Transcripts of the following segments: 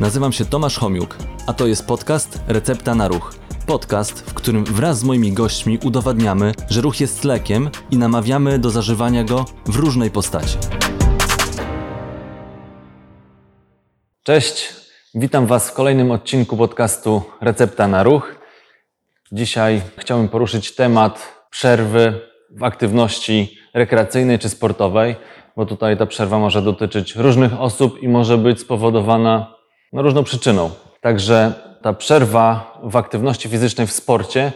Nazywam się Tomasz Homiuk, a to jest podcast Recepta na Ruch. Podcast, w którym wraz z moimi gośćmi udowadniamy, że ruch jest lekiem i namawiamy do zażywania go w różnej postaci. Cześć, witam Was w kolejnym odcinku podcastu Recepta na Ruch. Dzisiaj chciałbym poruszyć temat przerwy w aktywności rekreacyjnej czy sportowej, bo tutaj ta przerwa może dotyczyć różnych osób i może być spowodowana no, różną przyczyną. Także ta przerwa w aktywności fizycznej w sporcie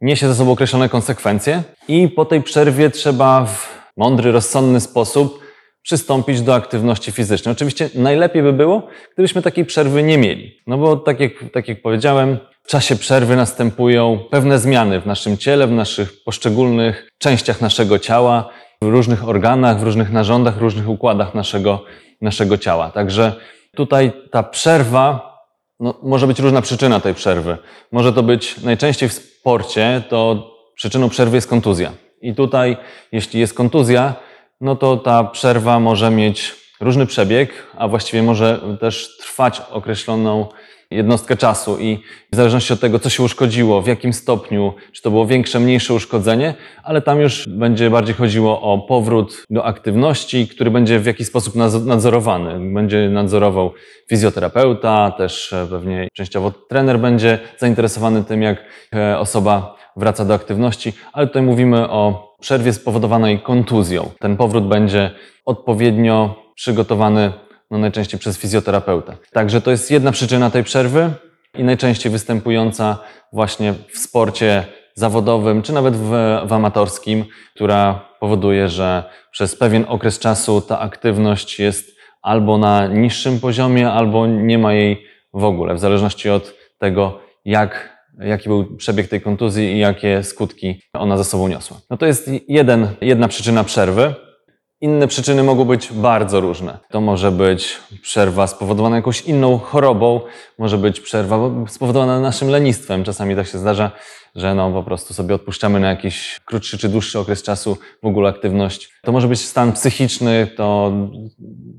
niesie ze sobą określone konsekwencje i po tej przerwie trzeba w mądry, rozsądny sposób przystąpić do aktywności fizycznej. Oczywiście najlepiej by było, gdybyśmy takiej przerwy nie mieli. No bo tak jak, tak jak powiedziałem, w czasie przerwy następują pewne zmiany w naszym ciele, w naszych poszczególnych częściach naszego ciała, w różnych organach, w różnych narządach, w różnych układach naszego, naszego ciała. Także tutaj ta przerwa, no, może być różna przyczyna tej przerwy. Może to być najczęściej w sporcie, to przyczyną przerwy jest kontuzja. I tutaj, jeśli jest kontuzja, no to ta przerwa może mieć różny przebieg, a właściwie może też trwać określoną jednostkę czasu i w zależności od tego, co się uszkodziło, w jakim stopniu, czy to było większe, mniejsze uszkodzenie, ale tam już będzie bardziej chodziło o powrót do aktywności, który będzie w jakiś sposób nadzorowany. Będzie nadzorował fizjoterapeuta, też e, pewnie częściowo trener będzie zainteresowany tym, jak e, osoba wraca do aktywności, ale tutaj mówimy o przerwie spowodowanej kontuzją. Ten powrót będzie odpowiednio przygotowany no najczęściej przez fizjoterapeutę. Także to jest jedna przyczyna tej przerwy i najczęściej występująca właśnie w sporcie zawodowym, czy nawet w, w amatorskim, która powoduje, że przez pewien okres czasu ta aktywność jest albo na niższym poziomie, albo nie ma jej w ogóle, w zależności od tego, jak, jaki był przebieg tej kontuzji i jakie skutki ona za sobą niosła. No to jest jeden, jedna przyczyna przerwy. Inne przyczyny mogą być bardzo różne. To może być przerwa spowodowana jakąś inną chorobą, może być przerwa spowodowana naszym lenistwem. Czasami tak się zdarza, że no po prostu sobie odpuszczamy na jakiś krótszy czy dłuższy okres czasu w ogóle aktywność. To może być stan psychiczny, to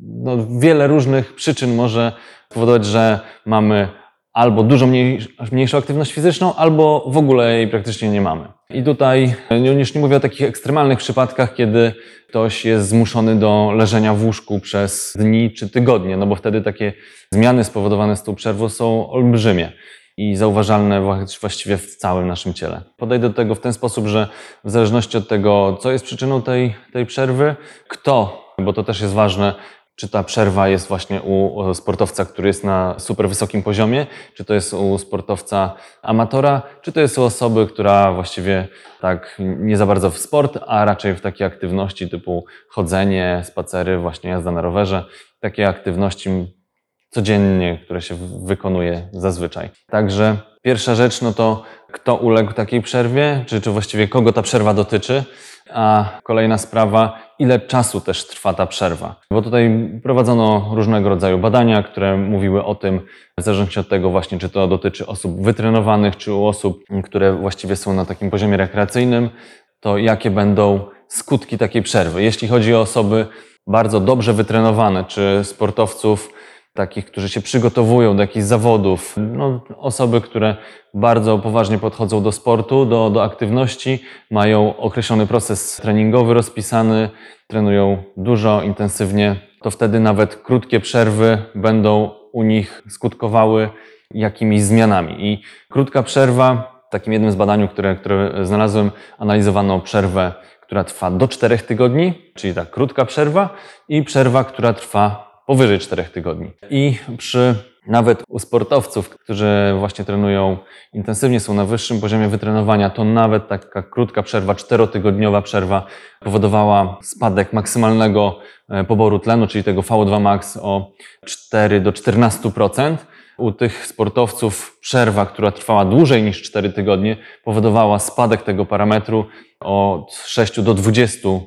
no, wiele różnych przyczyn może powodować, że mamy albo dużo mniej, mniejszą aktywność fizyczną, albo w ogóle jej praktycznie nie mamy. I tutaj już nie mówię o takich ekstremalnych przypadkach, kiedy ktoś jest zmuszony do leżenia w łóżku przez dni czy tygodnie, no bo wtedy takie zmiany spowodowane z tą przerwą są olbrzymie i zauważalne właściwie w całym naszym ciele. Podejdę do tego w ten sposób, że w zależności od tego, co jest przyczyną tej, tej przerwy, kto, bo to też jest ważne, czy ta przerwa jest właśnie u sportowca, który jest na super wysokim poziomie, czy to jest u sportowca amatora, czy to jest u osoby, która właściwie tak nie za bardzo w sport, a raczej w takie aktywności typu chodzenie, spacery, właśnie jazda na rowerze, takie aktywności codziennie, które się wykonuje zazwyczaj. Także pierwsza rzecz, no to kto uległ takiej przerwie, czy, czy właściwie kogo ta przerwa dotyczy. A kolejna sprawa, ile czasu też trwa ta przerwa. Bo tutaj prowadzono różnego rodzaju badania, które mówiły o tym, w zależności od tego właśnie, czy to dotyczy osób wytrenowanych, czy u osób, które właściwie są na takim poziomie rekreacyjnym, to jakie będą skutki takiej przerwy. Jeśli chodzi o osoby bardzo dobrze wytrenowane, czy sportowców, takich, którzy się przygotowują do jakichś zawodów, no, osoby, które bardzo poważnie podchodzą do sportu, do, do aktywności, mają określony proces treningowy rozpisany, trenują dużo, intensywnie, to wtedy nawet krótkie przerwy będą u nich skutkowały jakimiś zmianami. I krótka przerwa, w takim jednym z badaniu, które, które znalazłem, analizowano przerwę, która trwa do 4 tygodni, czyli ta krótka przerwa, i przerwa, która trwa powyżej 4 tygodni. I przy nawet u sportowców, którzy właśnie trenują intensywnie, są na wyższym poziomie wytrenowania, to nawet taka krótka przerwa, czterotygodniowa przerwa powodowała spadek maksymalnego e, poboru tlenu, czyli tego VO2 max o 4 do 14%. U tych sportowców przerwa, która trwała dłużej niż 4 tygodnie, powodowała spadek tego parametru od 6 do 20%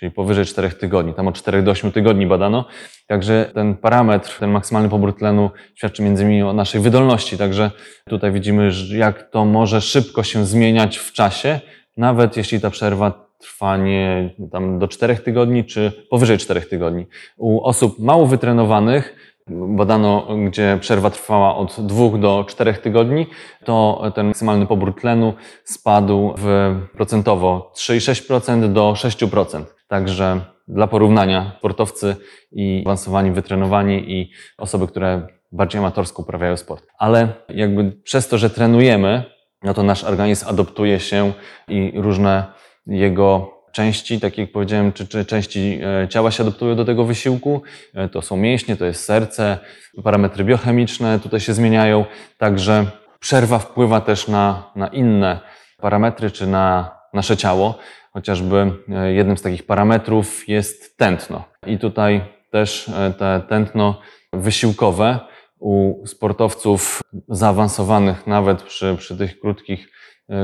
czyli powyżej 4 tygodni. Tam od 4 do 8 tygodni badano. Także ten parametr, ten maksymalny pobór tlenu świadczy między innymi o naszej wydolności. Także tutaj widzimy, jak to może szybko się zmieniać w czasie, nawet jeśli ta przerwa trwa nie tam do 4 tygodni, czy powyżej 4 tygodni. U osób mało wytrenowanych badano, gdzie przerwa trwała od 2 do 4 tygodni, to ten maksymalny pobór tlenu spadł w procentowo 3,6% do 6%. Także dla porównania sportowcy i awansowani, wytrenowani i osoby, które bardziej amatorsko uprawiają sport. Ale jakby przez to, że trenujemy, no to nasz organizm adoptuje się i różne jego części, tak jak powiedziałem, czy, czy części e, ciała się adaptują do tego wysiłku. E, To są mięśnie, to jest serce, parametry biochemiczne tutaj się zmieniają, także przerwa wpływa też na, na inne parametry, czy na nasze ciało. Chociażby e, jednym z takich parametrów jest tętno. I tutaj też te tętno wysiłkowe u sportowców zaawansowanych, nawet przy, przy tych krótkich,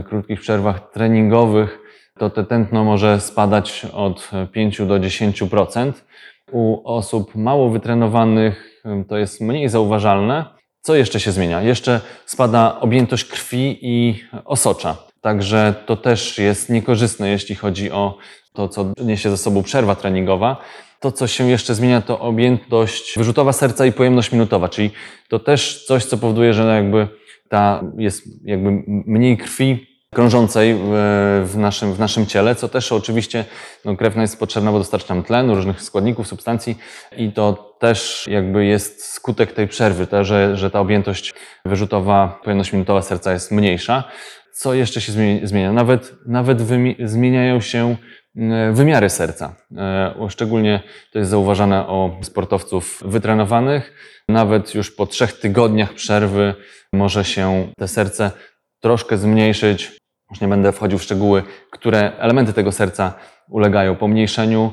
krótkich przerwach treningowych, to te tętno może spadać od 5 do 10%. U osób mało wytrenowanych to jest mniej zauważalne. Co jeszcze się zmienia? Jeszcze spada objętość krwi i osocza. Także to też jest niekorzystne, jeśli chodzi o to, co niesie ze sobą przerwa treningowa. To, co się jeszcze zmienia, to objętość wyrzutowa serca i pojemność minutowa, czyli to też coś, co powoduje, że jakby ta jest jakby mniej krwi krążącej w, w, naszym, w naszym ciele, co też oczywiście no, krew jest potrzebna, bo dostarcza nam tlenu, różnych składników, substancji i to też jakby jest skutek tej przerwy, że, że ta objętość wyrzutowa, pojemność minutowa serca jest mniejsza. Co jeszcze się zmieni- zmienia? Nawet, nawet zmieniają się wymiary serca. E, Szczególnie to jest zauważane o sportowców wytrenowanych. Nawet już po trzech tygodniach przerwy może się te serce troszkę zmniejszyć. Już nie będę wchodził w szczegóły, które elementy tego serca ulegają pomniejszeniu.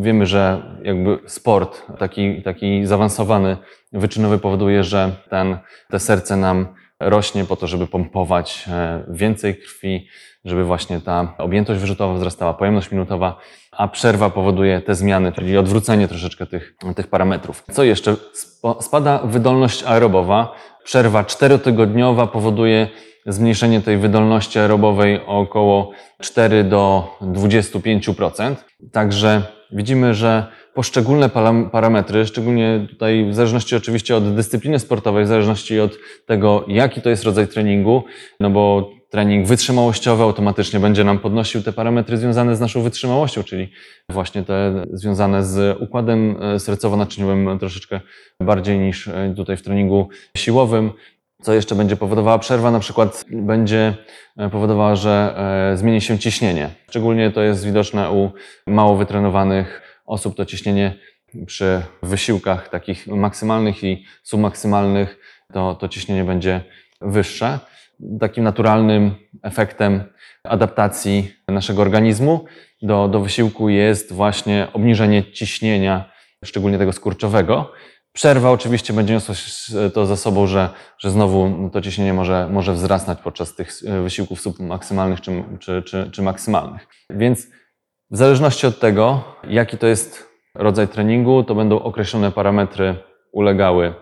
Wiemy, że jakby sport taki, taki zaawansowany, wyczynowy powoduje, że ten, te serce nam rośnie po to, żeby pompować e, więcej krwi, żeby właśnie ta objętość wyrzutowa wzrastała, pojemność minutowa, a przerwa powoduje te zmiany, czyli odwrócenie troszeczkę tych, tych parametrów. Co jeszcze? Spada wydolność aerobowa. Przerwa czterotygodniowa powoduje zmniejszenie tej wydolności aerobowej o około 4 do 25%. Także widzimy, że poszczególne parametry, szczególnie tutaj w zależności oczywiście od dyscypliny sportowej, w zależności od tego, jaki to jest rodzaj treningu, no bo trening wytrzymałościowy automatycznie będzie nam podnosił te parametry związane z naszą wytrzymałością, czyli właśnie te związane z układem e, sercowo-naczyniowym troszeczkę bardziej niż e, tutaj w treningu siłowym. Co jeszcze będzie powodowała przerwa? Na przykład będzie e, powodowała, że e, zmieni się ciśnienie. Szczególnie to jest widoczne u mało wytrenowanych osób. To ciśnienie przy wysiłkach takich maksymalnych i submaksymalnych, to, to ciśnienie będzie wyższe. Takim naturalnym efektem adaptacji naszego organizmu do, do wysiłku jest właśnie obniżenie ciśnienia, szczególnie tego skurczowego. Przerwa oczywiście będzie niosła to za sobą, że, że znowu to ciśnienie może, może wzrastać podczas tych e, wysiłków submaksymalnych czy, czy, czy, czy maksymalnych. Więc w zależności od tego, jaki to jest rodzaj treningu, to będą określone parametry ulegały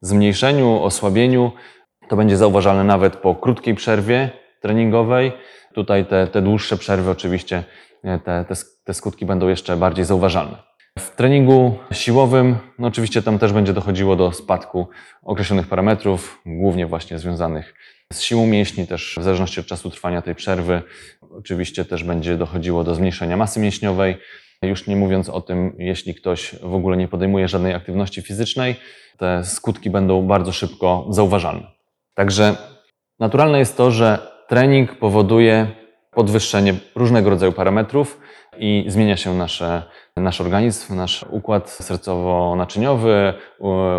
zmniejszeniu, osłabieniu. To będzie zauważalne nawet po krótkiej przerwie treningowej. Tutaj te, te dłuższe przerwy oczywiście, e, te, te, te skutki będą jeszcze bardziej zauważalne. W treningu siłowym, no oczywiście tam też będzie dochodziło do spadku określonych parametrów, głównie właśnie związanych z siłą mięśni, też w zależności od czasu trwania tej przerwy. Oczywiście też będzie dochodziło do zmniejszenia masy mięśniowej. Już nie mówiąc o tym, jeśli ktoś w ogóle nie podejmuje żadnej aktywności fizycznej, te skutki będą bardzo szybko zauważalne. Także naturalne jest to, że trening powoduje podwyższenie różnego rodzaju parametrów i zmienia się nasze, nasz organizm, nasz układ sercowo-naczyniowy,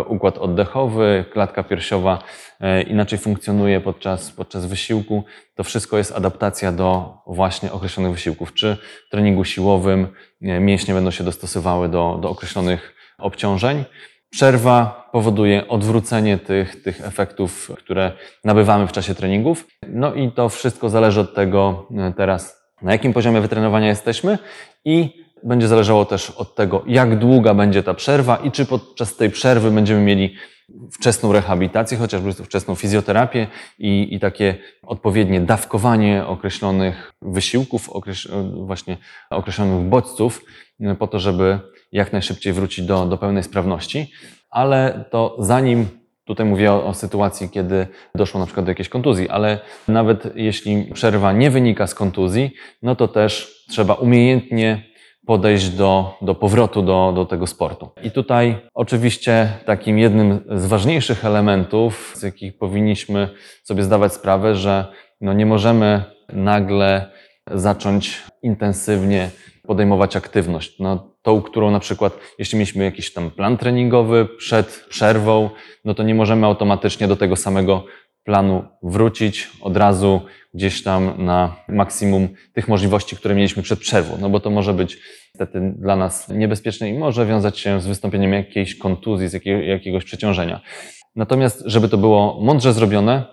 układ oddechowy, klatka piersiowa e, inaczej funkcjonuje podczas, podczas wysiłku. To wszystko jest adaptacja do właśnie określonych wysiłków. Czy w treningu siłowym e, mięśnie będą się dostosowały do, do określonych obciążeń. Przerwa powoduje odwrócenie tych, tych efektów, które nabywamy w czasie treningów. No i to wszystko zależy od tego e, teraz, na jakim poziomie wytrenowania jesteśmy i będzie zależało też od tego, jak długa będzie ta przerwa i czy podczas tej przerwy będziemy mieli wczesną rehabilitację, chociażby wczesną fizjoterapię i, i takie odpowiednie dawkowanie określonych wysiłków, właśnie określonych bodźców, po to, żeby jak najszybciej wrócić do, do pełnej sprawności, ale to zanim Tutaj mówię o, o, sytuacji, kiedy doszło na przykład do jakiejś kontuzji, ale nawet jeśli przerwa nie wynika z kontuzji, no to też trzeba umiejętnie podejść do, do powrotu do, do tego sportu. I tutaj oczywiście takim jednym z ważniejszych elementów, z jakich powinniśmy sobie zdawać sprawę, że no nie możemy nagle zacząć intensywnie podejmować aktywność. No, tą, którą na przykład, jeśli mieliśmy jakiś tam plan treningowy przed przerwą, no to nie możemy automatycznie do tego samego planu wrócić od razu gdzieś tam na maksimum tych możliwości, które mieliśmy przed przerwą, no bo to może być niestety dla nas niebezpieczne i może wiązać się z wystąpieniem jakiejś kontuzji, z jakiegoś przeciążenia. Natomiast, żeby to było mądrze zrobione,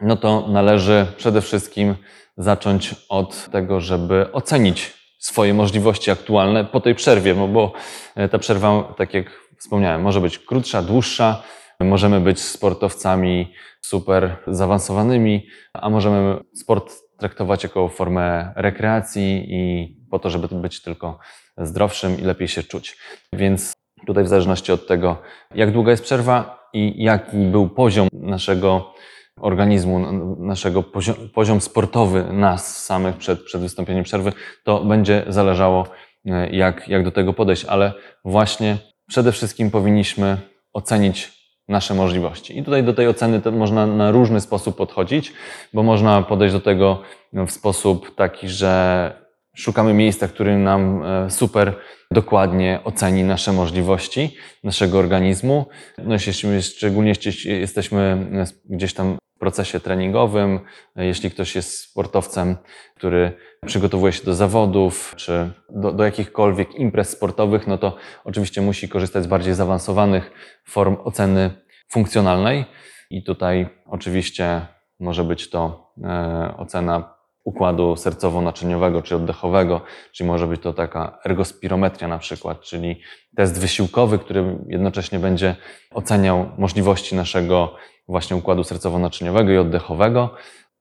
no to należy przede wszystkim zacząć od tego, żeby ocenić swoje możliwości aktualne po tej przerwie, no bo e, ta przerwa, tak jak wspomniałem, może być krótsza, dłuższa, możemy być sportowcami super zaawansowanymi, a możemy sport traktować jako formę rekreacji i po to, żeby być tylko zdrowszym i lepiej się czuć. Więc tutaj w zależności od tego, jak długa jest przerwa i jaki był poziom naszego organizmu, naszego poziom, poziom sportowy nas samych przed, przed wystąpieniem przerwy, to będzie zależało, e, jak, jak do tego podejść, ale właśnie przede wszystkim powinniśmy ocenić nasze możliwości. I tutaj do tej oceny można na różny sposób podchodzić, bo można podejść do tego w sposób taki, że szukamy miejsca, które nam e, super dokładnie oceni nasze możliwości naszego organizmu. No, jeśli, szczególnie jeśli jesteśmy gdzieś tam procesie treningowym, jeśli ktoś jest sportowcem, który przygotowuje się do zawodów czy do, do jakichkolwiek imprez sportowych, no to oczywiście musi korzystać z bardziej zaawansowanych form oceny funkcjonalnej. I tutaj oczywiście może być to e, ocena układu sercowo-naczyniowego czy oddechowego, czyli może być to taka ergospirometria na przykład, czyli test wysiłkowy, który jednocześnie będzie oceniał możliwości naszego właśnie układu sercowo-naczyniowego i oddechowego.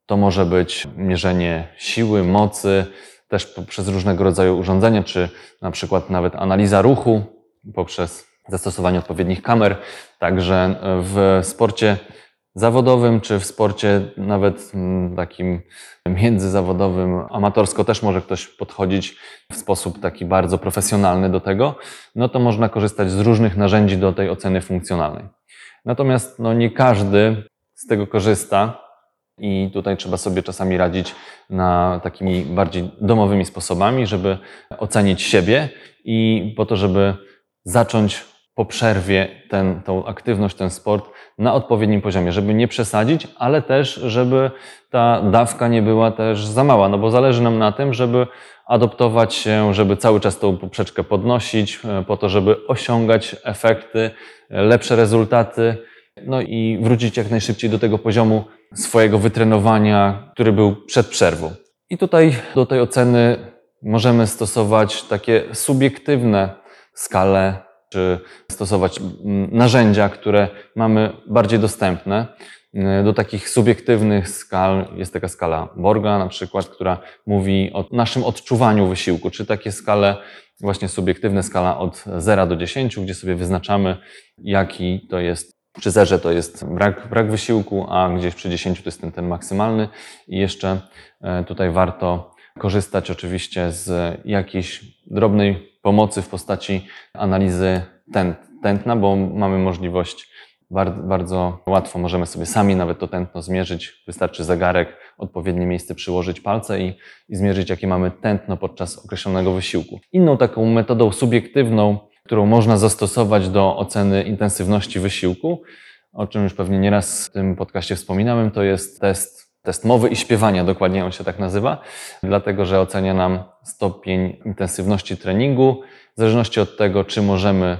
To może być mierzenie siły, mocy, też poprzez różnego rodzaju urządzenia, czy na przykład nawet analiza ruchu poprzez zastosowanie odpowiednich kamer. Także w sporcie zawodowym, czy w sporcie nawet mm, takim międzyzawodowym, amatorsko też może ktoś podchodzić w sposób taki bardzo profesjonalny do tego, no to można korzystać z różnych narzędzi do tej oceny funkcjonalnej. Natomiast no, nie każdy z tego korzysta i tutaj trzeba sobie czasami radzić na takimi bardziej domowymi sposobami, żeby ocenić siebie i po to, żeby zacząć po przerwie ten, tą aktywność, ten sport na odpowiednim poziomie, żeby nie przesadzić, ale też, żeby ta dawka nie była też za mała, no bo zależy nam na tym, żeby adoptować się, żeby cały czas tą poprzeczkę podnosić, e, po to, żeby osiągać efekty, e, lepsze rezultaty, no i wrócić jak najszybciej do tego poziomu swojego wytrenowania, który był przed przerwą. I tutaj do tej oceny możemy stosować takie subiektywne skale czy stosować narzędzia, które mamy bardziej dostępne. Y, do takich subiektywnych skal jest taka skala Borga na przykład, która mówi o naszym odczuwaniu wysiłku, czy takie skale właśnie subiektywne, skala od 0 do 10, gdzie sobie wyznaczamy, jaki to jest przy zerze to jest brak, brak wysiłku, a gdzieś przy 10 to jest ten, ten maksymalny. I jeszcze y, tutaj warto korzystać oczywiście z jakiejś drobnej pomocy w postaci analizy tętna, bo mamy możliwość bardzo, bardzo łatwo możemy sobie sami nawet to tętno zmierzyć. Wystarczy zegarek, odpowiednie miejsce przyłożyć palce i, i zmierzyć, jakie mamy tętno podczas określonego wysiłku. Inną taką metodą subiektywną, którą można zastosować do oceny intensywności wysiłku, o czym już pewnie nieraz w tym podcaście wspominałem, to jest test test mowy i śpiewania, dokładnie on się tak nazywa, dlatego że ocenia nam stopień intensywności treningu w zależności od tego, czy możemy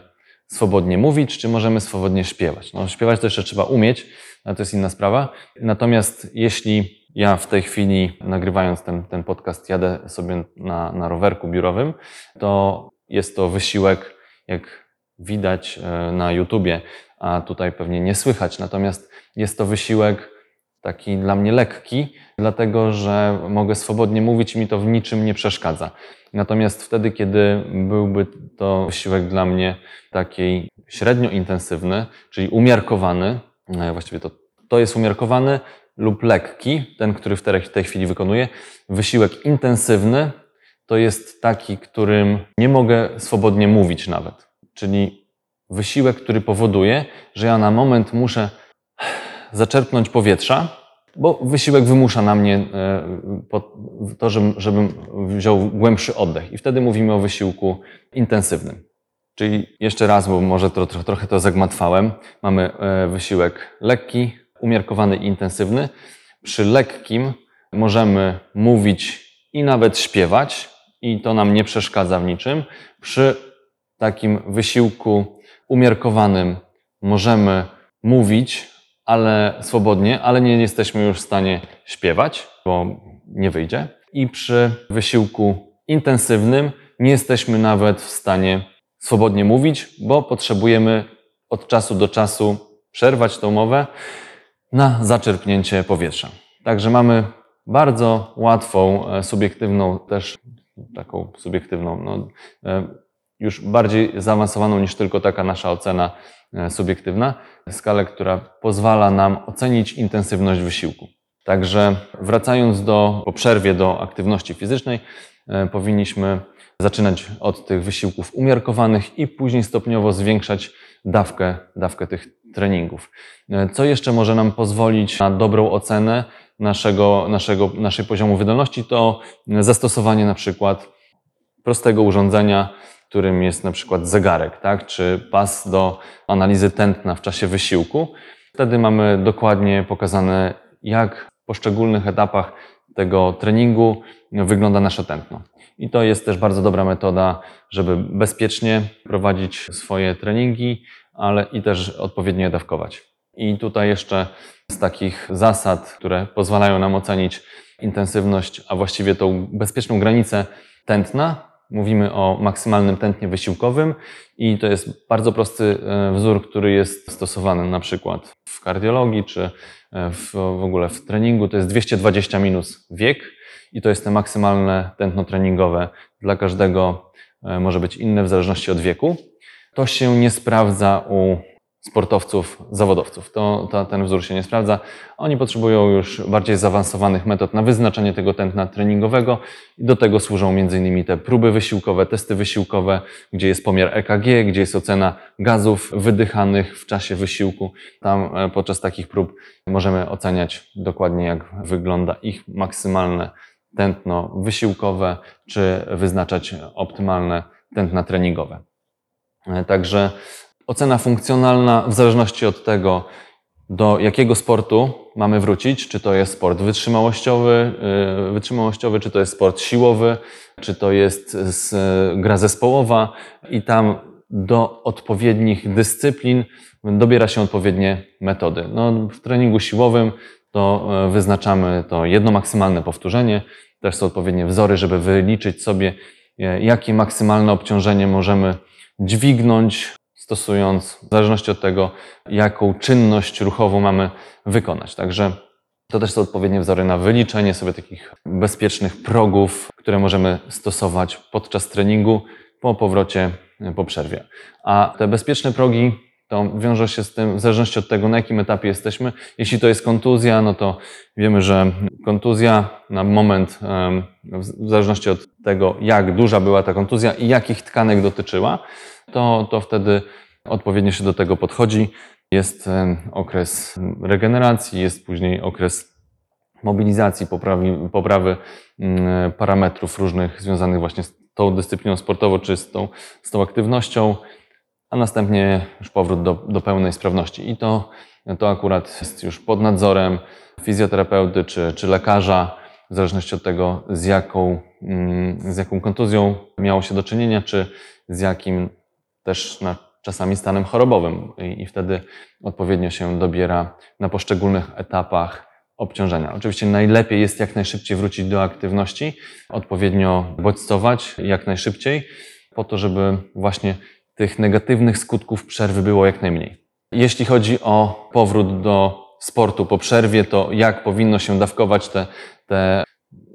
swobodnie mówić, czy możemy swobodnie śpiewać. No, śpiewać to jeszcze trzeba umieć, ale to jest inna sprawa. Natomiast jeśli ja w tej chwili, nagrywając ten, ten podcast, jadę sobie na, na rowerku biurowym, to jest to wysiłek, jak widać e, na YouTubie, a tutaj pewnie nie słychać. Natomiast jest to wysiłek taki dla mnie lekki, dlatego że mogę swobodnie mówić i mi to w niczym nie przeszkadza. Natomiast wtedy, kiedy byłby to wysiłek dla mnie taki średnio intensywny, czyli umiarkowany, e, właściwie to, to jest umiarkowany lub lekki, ten, który w tej, tej chwili wykonuję. Wysiłek intensywny to jest taki, którym nie mogę swobodnie mówić nawet. Czyli wysiłek, który powoduje, że ja na moment muszę zaczerpnąć powietrza, bo wysiłek wymusza na mnie e, to, żebym, wziął głębszy oddech. I wtedy mówimy o wysiłku intensywnym. Czyli jeszcze raz, bo może to, tro- trochę to zagmatwałem. Mamy e, wysiłek lekki, umiarkowany i intensywny. Przy lekkim możemy mówić i nawet śpiewać, i to nam nie przeszkadza w niczym. Przy takim wysiłku umiarkowanym możemy mówić, ale swobodnie, ale nie jesteśmy już w stanie śpiewać, bo nie wyjdzie. I przy wysiłku intensywnym nie jesteśmy nawet w stanie swobodnie mówić, bo potrzebujemy od czasu do czasu przerwać tą mowę na zaczerpnięcie powietrza. Także mamy bardzo łatwą, e, subiektywną, też taką subiektywną, no, e, już bardziej zaawansowaną niż tylko taka nasza ocena e, subiektywna, skalę, która pozwala nam ocenić intensywność wysiłku. Także wracając do, po przerwie do aktywności fizycznej, e, powinniśmy zaczynać od tych wysiłków umiarkowanych i później stopniowo zwiększać dawkę, dawkę tych treningów. E, Co jeszcze może nam pozwolić na dobrą ocenę naszego, naszego, naszej poziomu wydolności, to zastosowanie na przykład prostego urządzenia, którym jest na przykład zegarek, tak? czy pas do analizy tętna w czasie wysiłku. Wtedy mamy dokładnie pokazane, jak w poszczególnych etapach tego treningu wygląda nasze tętno. I to jest też bardzo dobra metoda, żeby bezpiecznie prowadzić swoje treningi, ale i też odpowiednio je dawkować. I tutaj jeszcze z takich zasad, które pozwalają nam ocenić intensywność, a właściwie tą bezpieczną granicę tętna, mówimy o maksymalnym tętnie wysiłkowym i to jest bardzo prosty e, wzór, który jest stosowany na przykład w kardiologii czy e, w, w ogóle w treningu. To jest 220 minus wiek i to jest te maksymalne tętno treningowe. Dla każdego e, może być inne w zależności od wieku. To się nie sprawdza u sportowców, zawodowców. To, to, ten wzór się nie sprawdza. Oni potrzebują już bardziej zaawansowanych metod na wyznaczenie tego tętna treningowego i do tego służą m.in. te próby wysiłkowe, testy wysiłkowe, gdzie jest pomiar EKG, gdzie jest ocena gazów wydychanych w czasie wysiłku. Tam e, podczas takich prób możemy oceniać dokładnie, jak wygląda ich maksymalne tętno wysiłkowe, czy wyznaczać optymalne tętna treningowe. E, Także ocena funkcjonalna w zależności od tego, do jakiego sportu mamy wrócić, czy to jest sport wytrzymałościowy, yy, wytrzymałościowy czy to jest sport siłowy, czy to jest gra zespołowa. I tam do odpowiednich dyscyplin dobiera się odpowiednie metody. No, w treningu siłowym to e, wyznaczamy to jedno maksymalne powtórzenie, też są odpowiednie wzory, żeby wyliczyć sobie, e, jakie maksymalne obciążenie możemy dźwignąć, stosując w zależności od tego, jaką czynność ruchową mamy wykonać. Także to też są odpowiednie wzory na wyliczenie sobie takich bezpiecznych progów, które możemy stosować podczas treningu po powrocie po przerwie. A te bezpieczne progi to wiążą się z tym, w zależności od tego, na jakim etapie jesteśmy. Jeśli to jest kontuzja, no to wiemy, że kontuzja na moment, w zależności od tego, jak duża była ta kontuzja i jakich tkanek dotyczyła, to, to wtedy odpowiednio się do tego podchodzi. Jest okres regeneracji, jest później okres mobilizacji, poprawi, poprawy mm, parametrów różnych związanych właśnie z tą dyscypliną sportową czy z tą, z tą aktywnością, a następnie już powrót do, do pełnej sprawności. I to, to akurat jest już pod nadzorem fizjoterapeuty czy, czy lekarza, w zależności od tego, z jaką, mm, z jaką kontuzją miało się do czynienia, czy z jakim też na, czasami stanem chorobowym. I, I wtedy odpowiednio się dobiera na poszczególnych etapach obciążenia. Oczywiście najlepiej jest jak najszybciej wrócić do aktywności, odpowiednio bodźcować jak najszybciej, po to, żeby właśnie tych negatywnych skutków przerwy było jak najmniej. Jeśli chodzi o powrót do sportu po przerwie, to jak powinno się dawkować te, te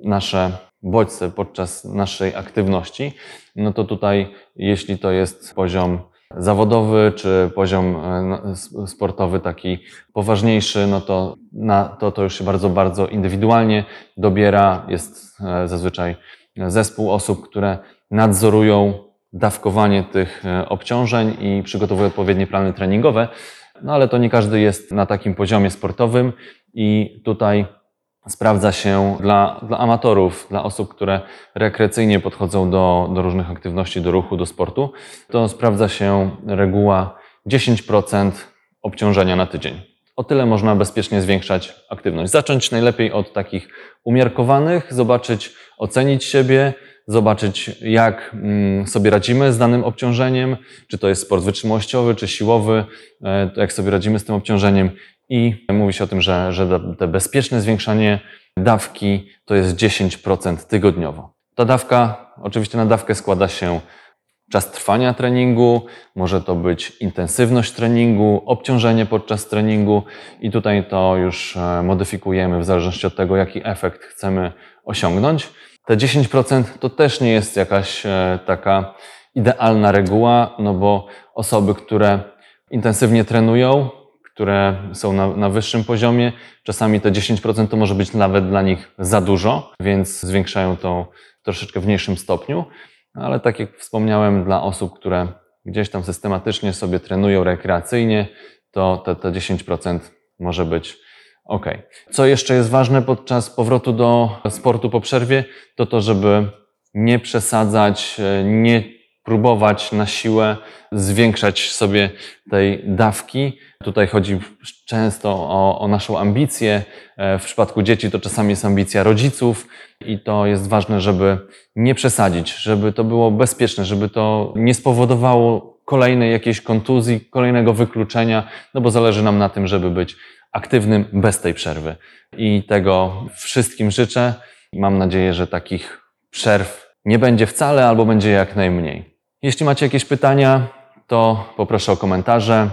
nasze bodźce podczas naszej aktywności, no to tutaj, jeśli to jest poziom zawodowy czy poziom e, no, sportowy taki poważniejszy, no to na to, to już się bardzo, bardzo indywidualnie dobiera. Jest e, zazwyczaj zespół osób, które nadzorują dawkowanie tych e, obciążeń i przygotowują odpowiednie plany treningowe. No ale to nie każdy jest na takim poziomie sportowym i tutaj sprawdza się dla, dla amatorów, dla osób, które rekreacyjnie podchodzą do, do różnych aktywności, do ruchu, do sportu, to sprawdza się reguła 10% obciążenia na tydzień. O tyle można bezpiecznie zwiększać aktywność. Zacząć najlepiej od takich umiarkowanych, zobaczyć, ocenić siebie, zobaczyć, jak mm, sobie radzimy z danym obciążeniem, czy to jest sport wytrzymałościowy, czy siłowy, e, jak sobie radzimy z tym obciążeniem. I mówi się o tym, że, że te- te bezpieczne zwiększanie dawki to jest 10% tygodniowo. Ta dawka, oczywiście na dawkę składa się czas trwania treningu, może to być intensywność treningu, obciążenie podczas treningu i tutaj to już e, modyfikujemy w zależności od tego, jaki efekt chcemy osiągnąć. Te 10% to też nie jest jakaś e, taka idealna reguła, no bo osoby, które intensywnie trenują, które są na, na wyższym poziomie, czasami te 10% to może być nawet dla nich za dużo, więc zwiększają to troszeczkę w mniejszym stopniu. Ale tak jak wspomniałem, dla osób, które gdzieś tam systematycznie sobie trenują rekreacyjnie, to te, te 10% może być ok. Co jeszcze jest ważne podczas powrotu do sportu po przerwie, to to, żeby nie przesadzać, e, nie próbować na siłę zwiększać sobie tej dawki. Tutaj chodzi często o, o naszą ambicję. E, W przypadku dzieci to czasami jest ambicja rodziców i to jest ważne, żeby nie przesadzić, żeby to było bezpieczne, żeby to nie spowodowało kolejnej jakiejś kontuzji, kolejnego wykluczenia, no bo zależy nam na tym, żeby być aktywnym bez tej przerwy. I tego wszystkim życzę. Mam nadzieję, że takich przerw nie będzie wcale albo będzie jak najmniej. Jeśli macie jakieś pytania, to poproszę o komentarze.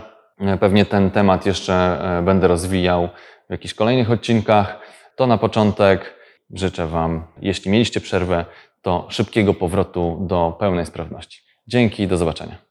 Pewnie ten temat jeszcze e, będę rozwijał w jakichś kolejnych odcinkach. To na początek życzę Wam, jeśli mieliście przerwę, to szybkiego powrotu do pełnej sprawności. Dzięki, do zobaczenia.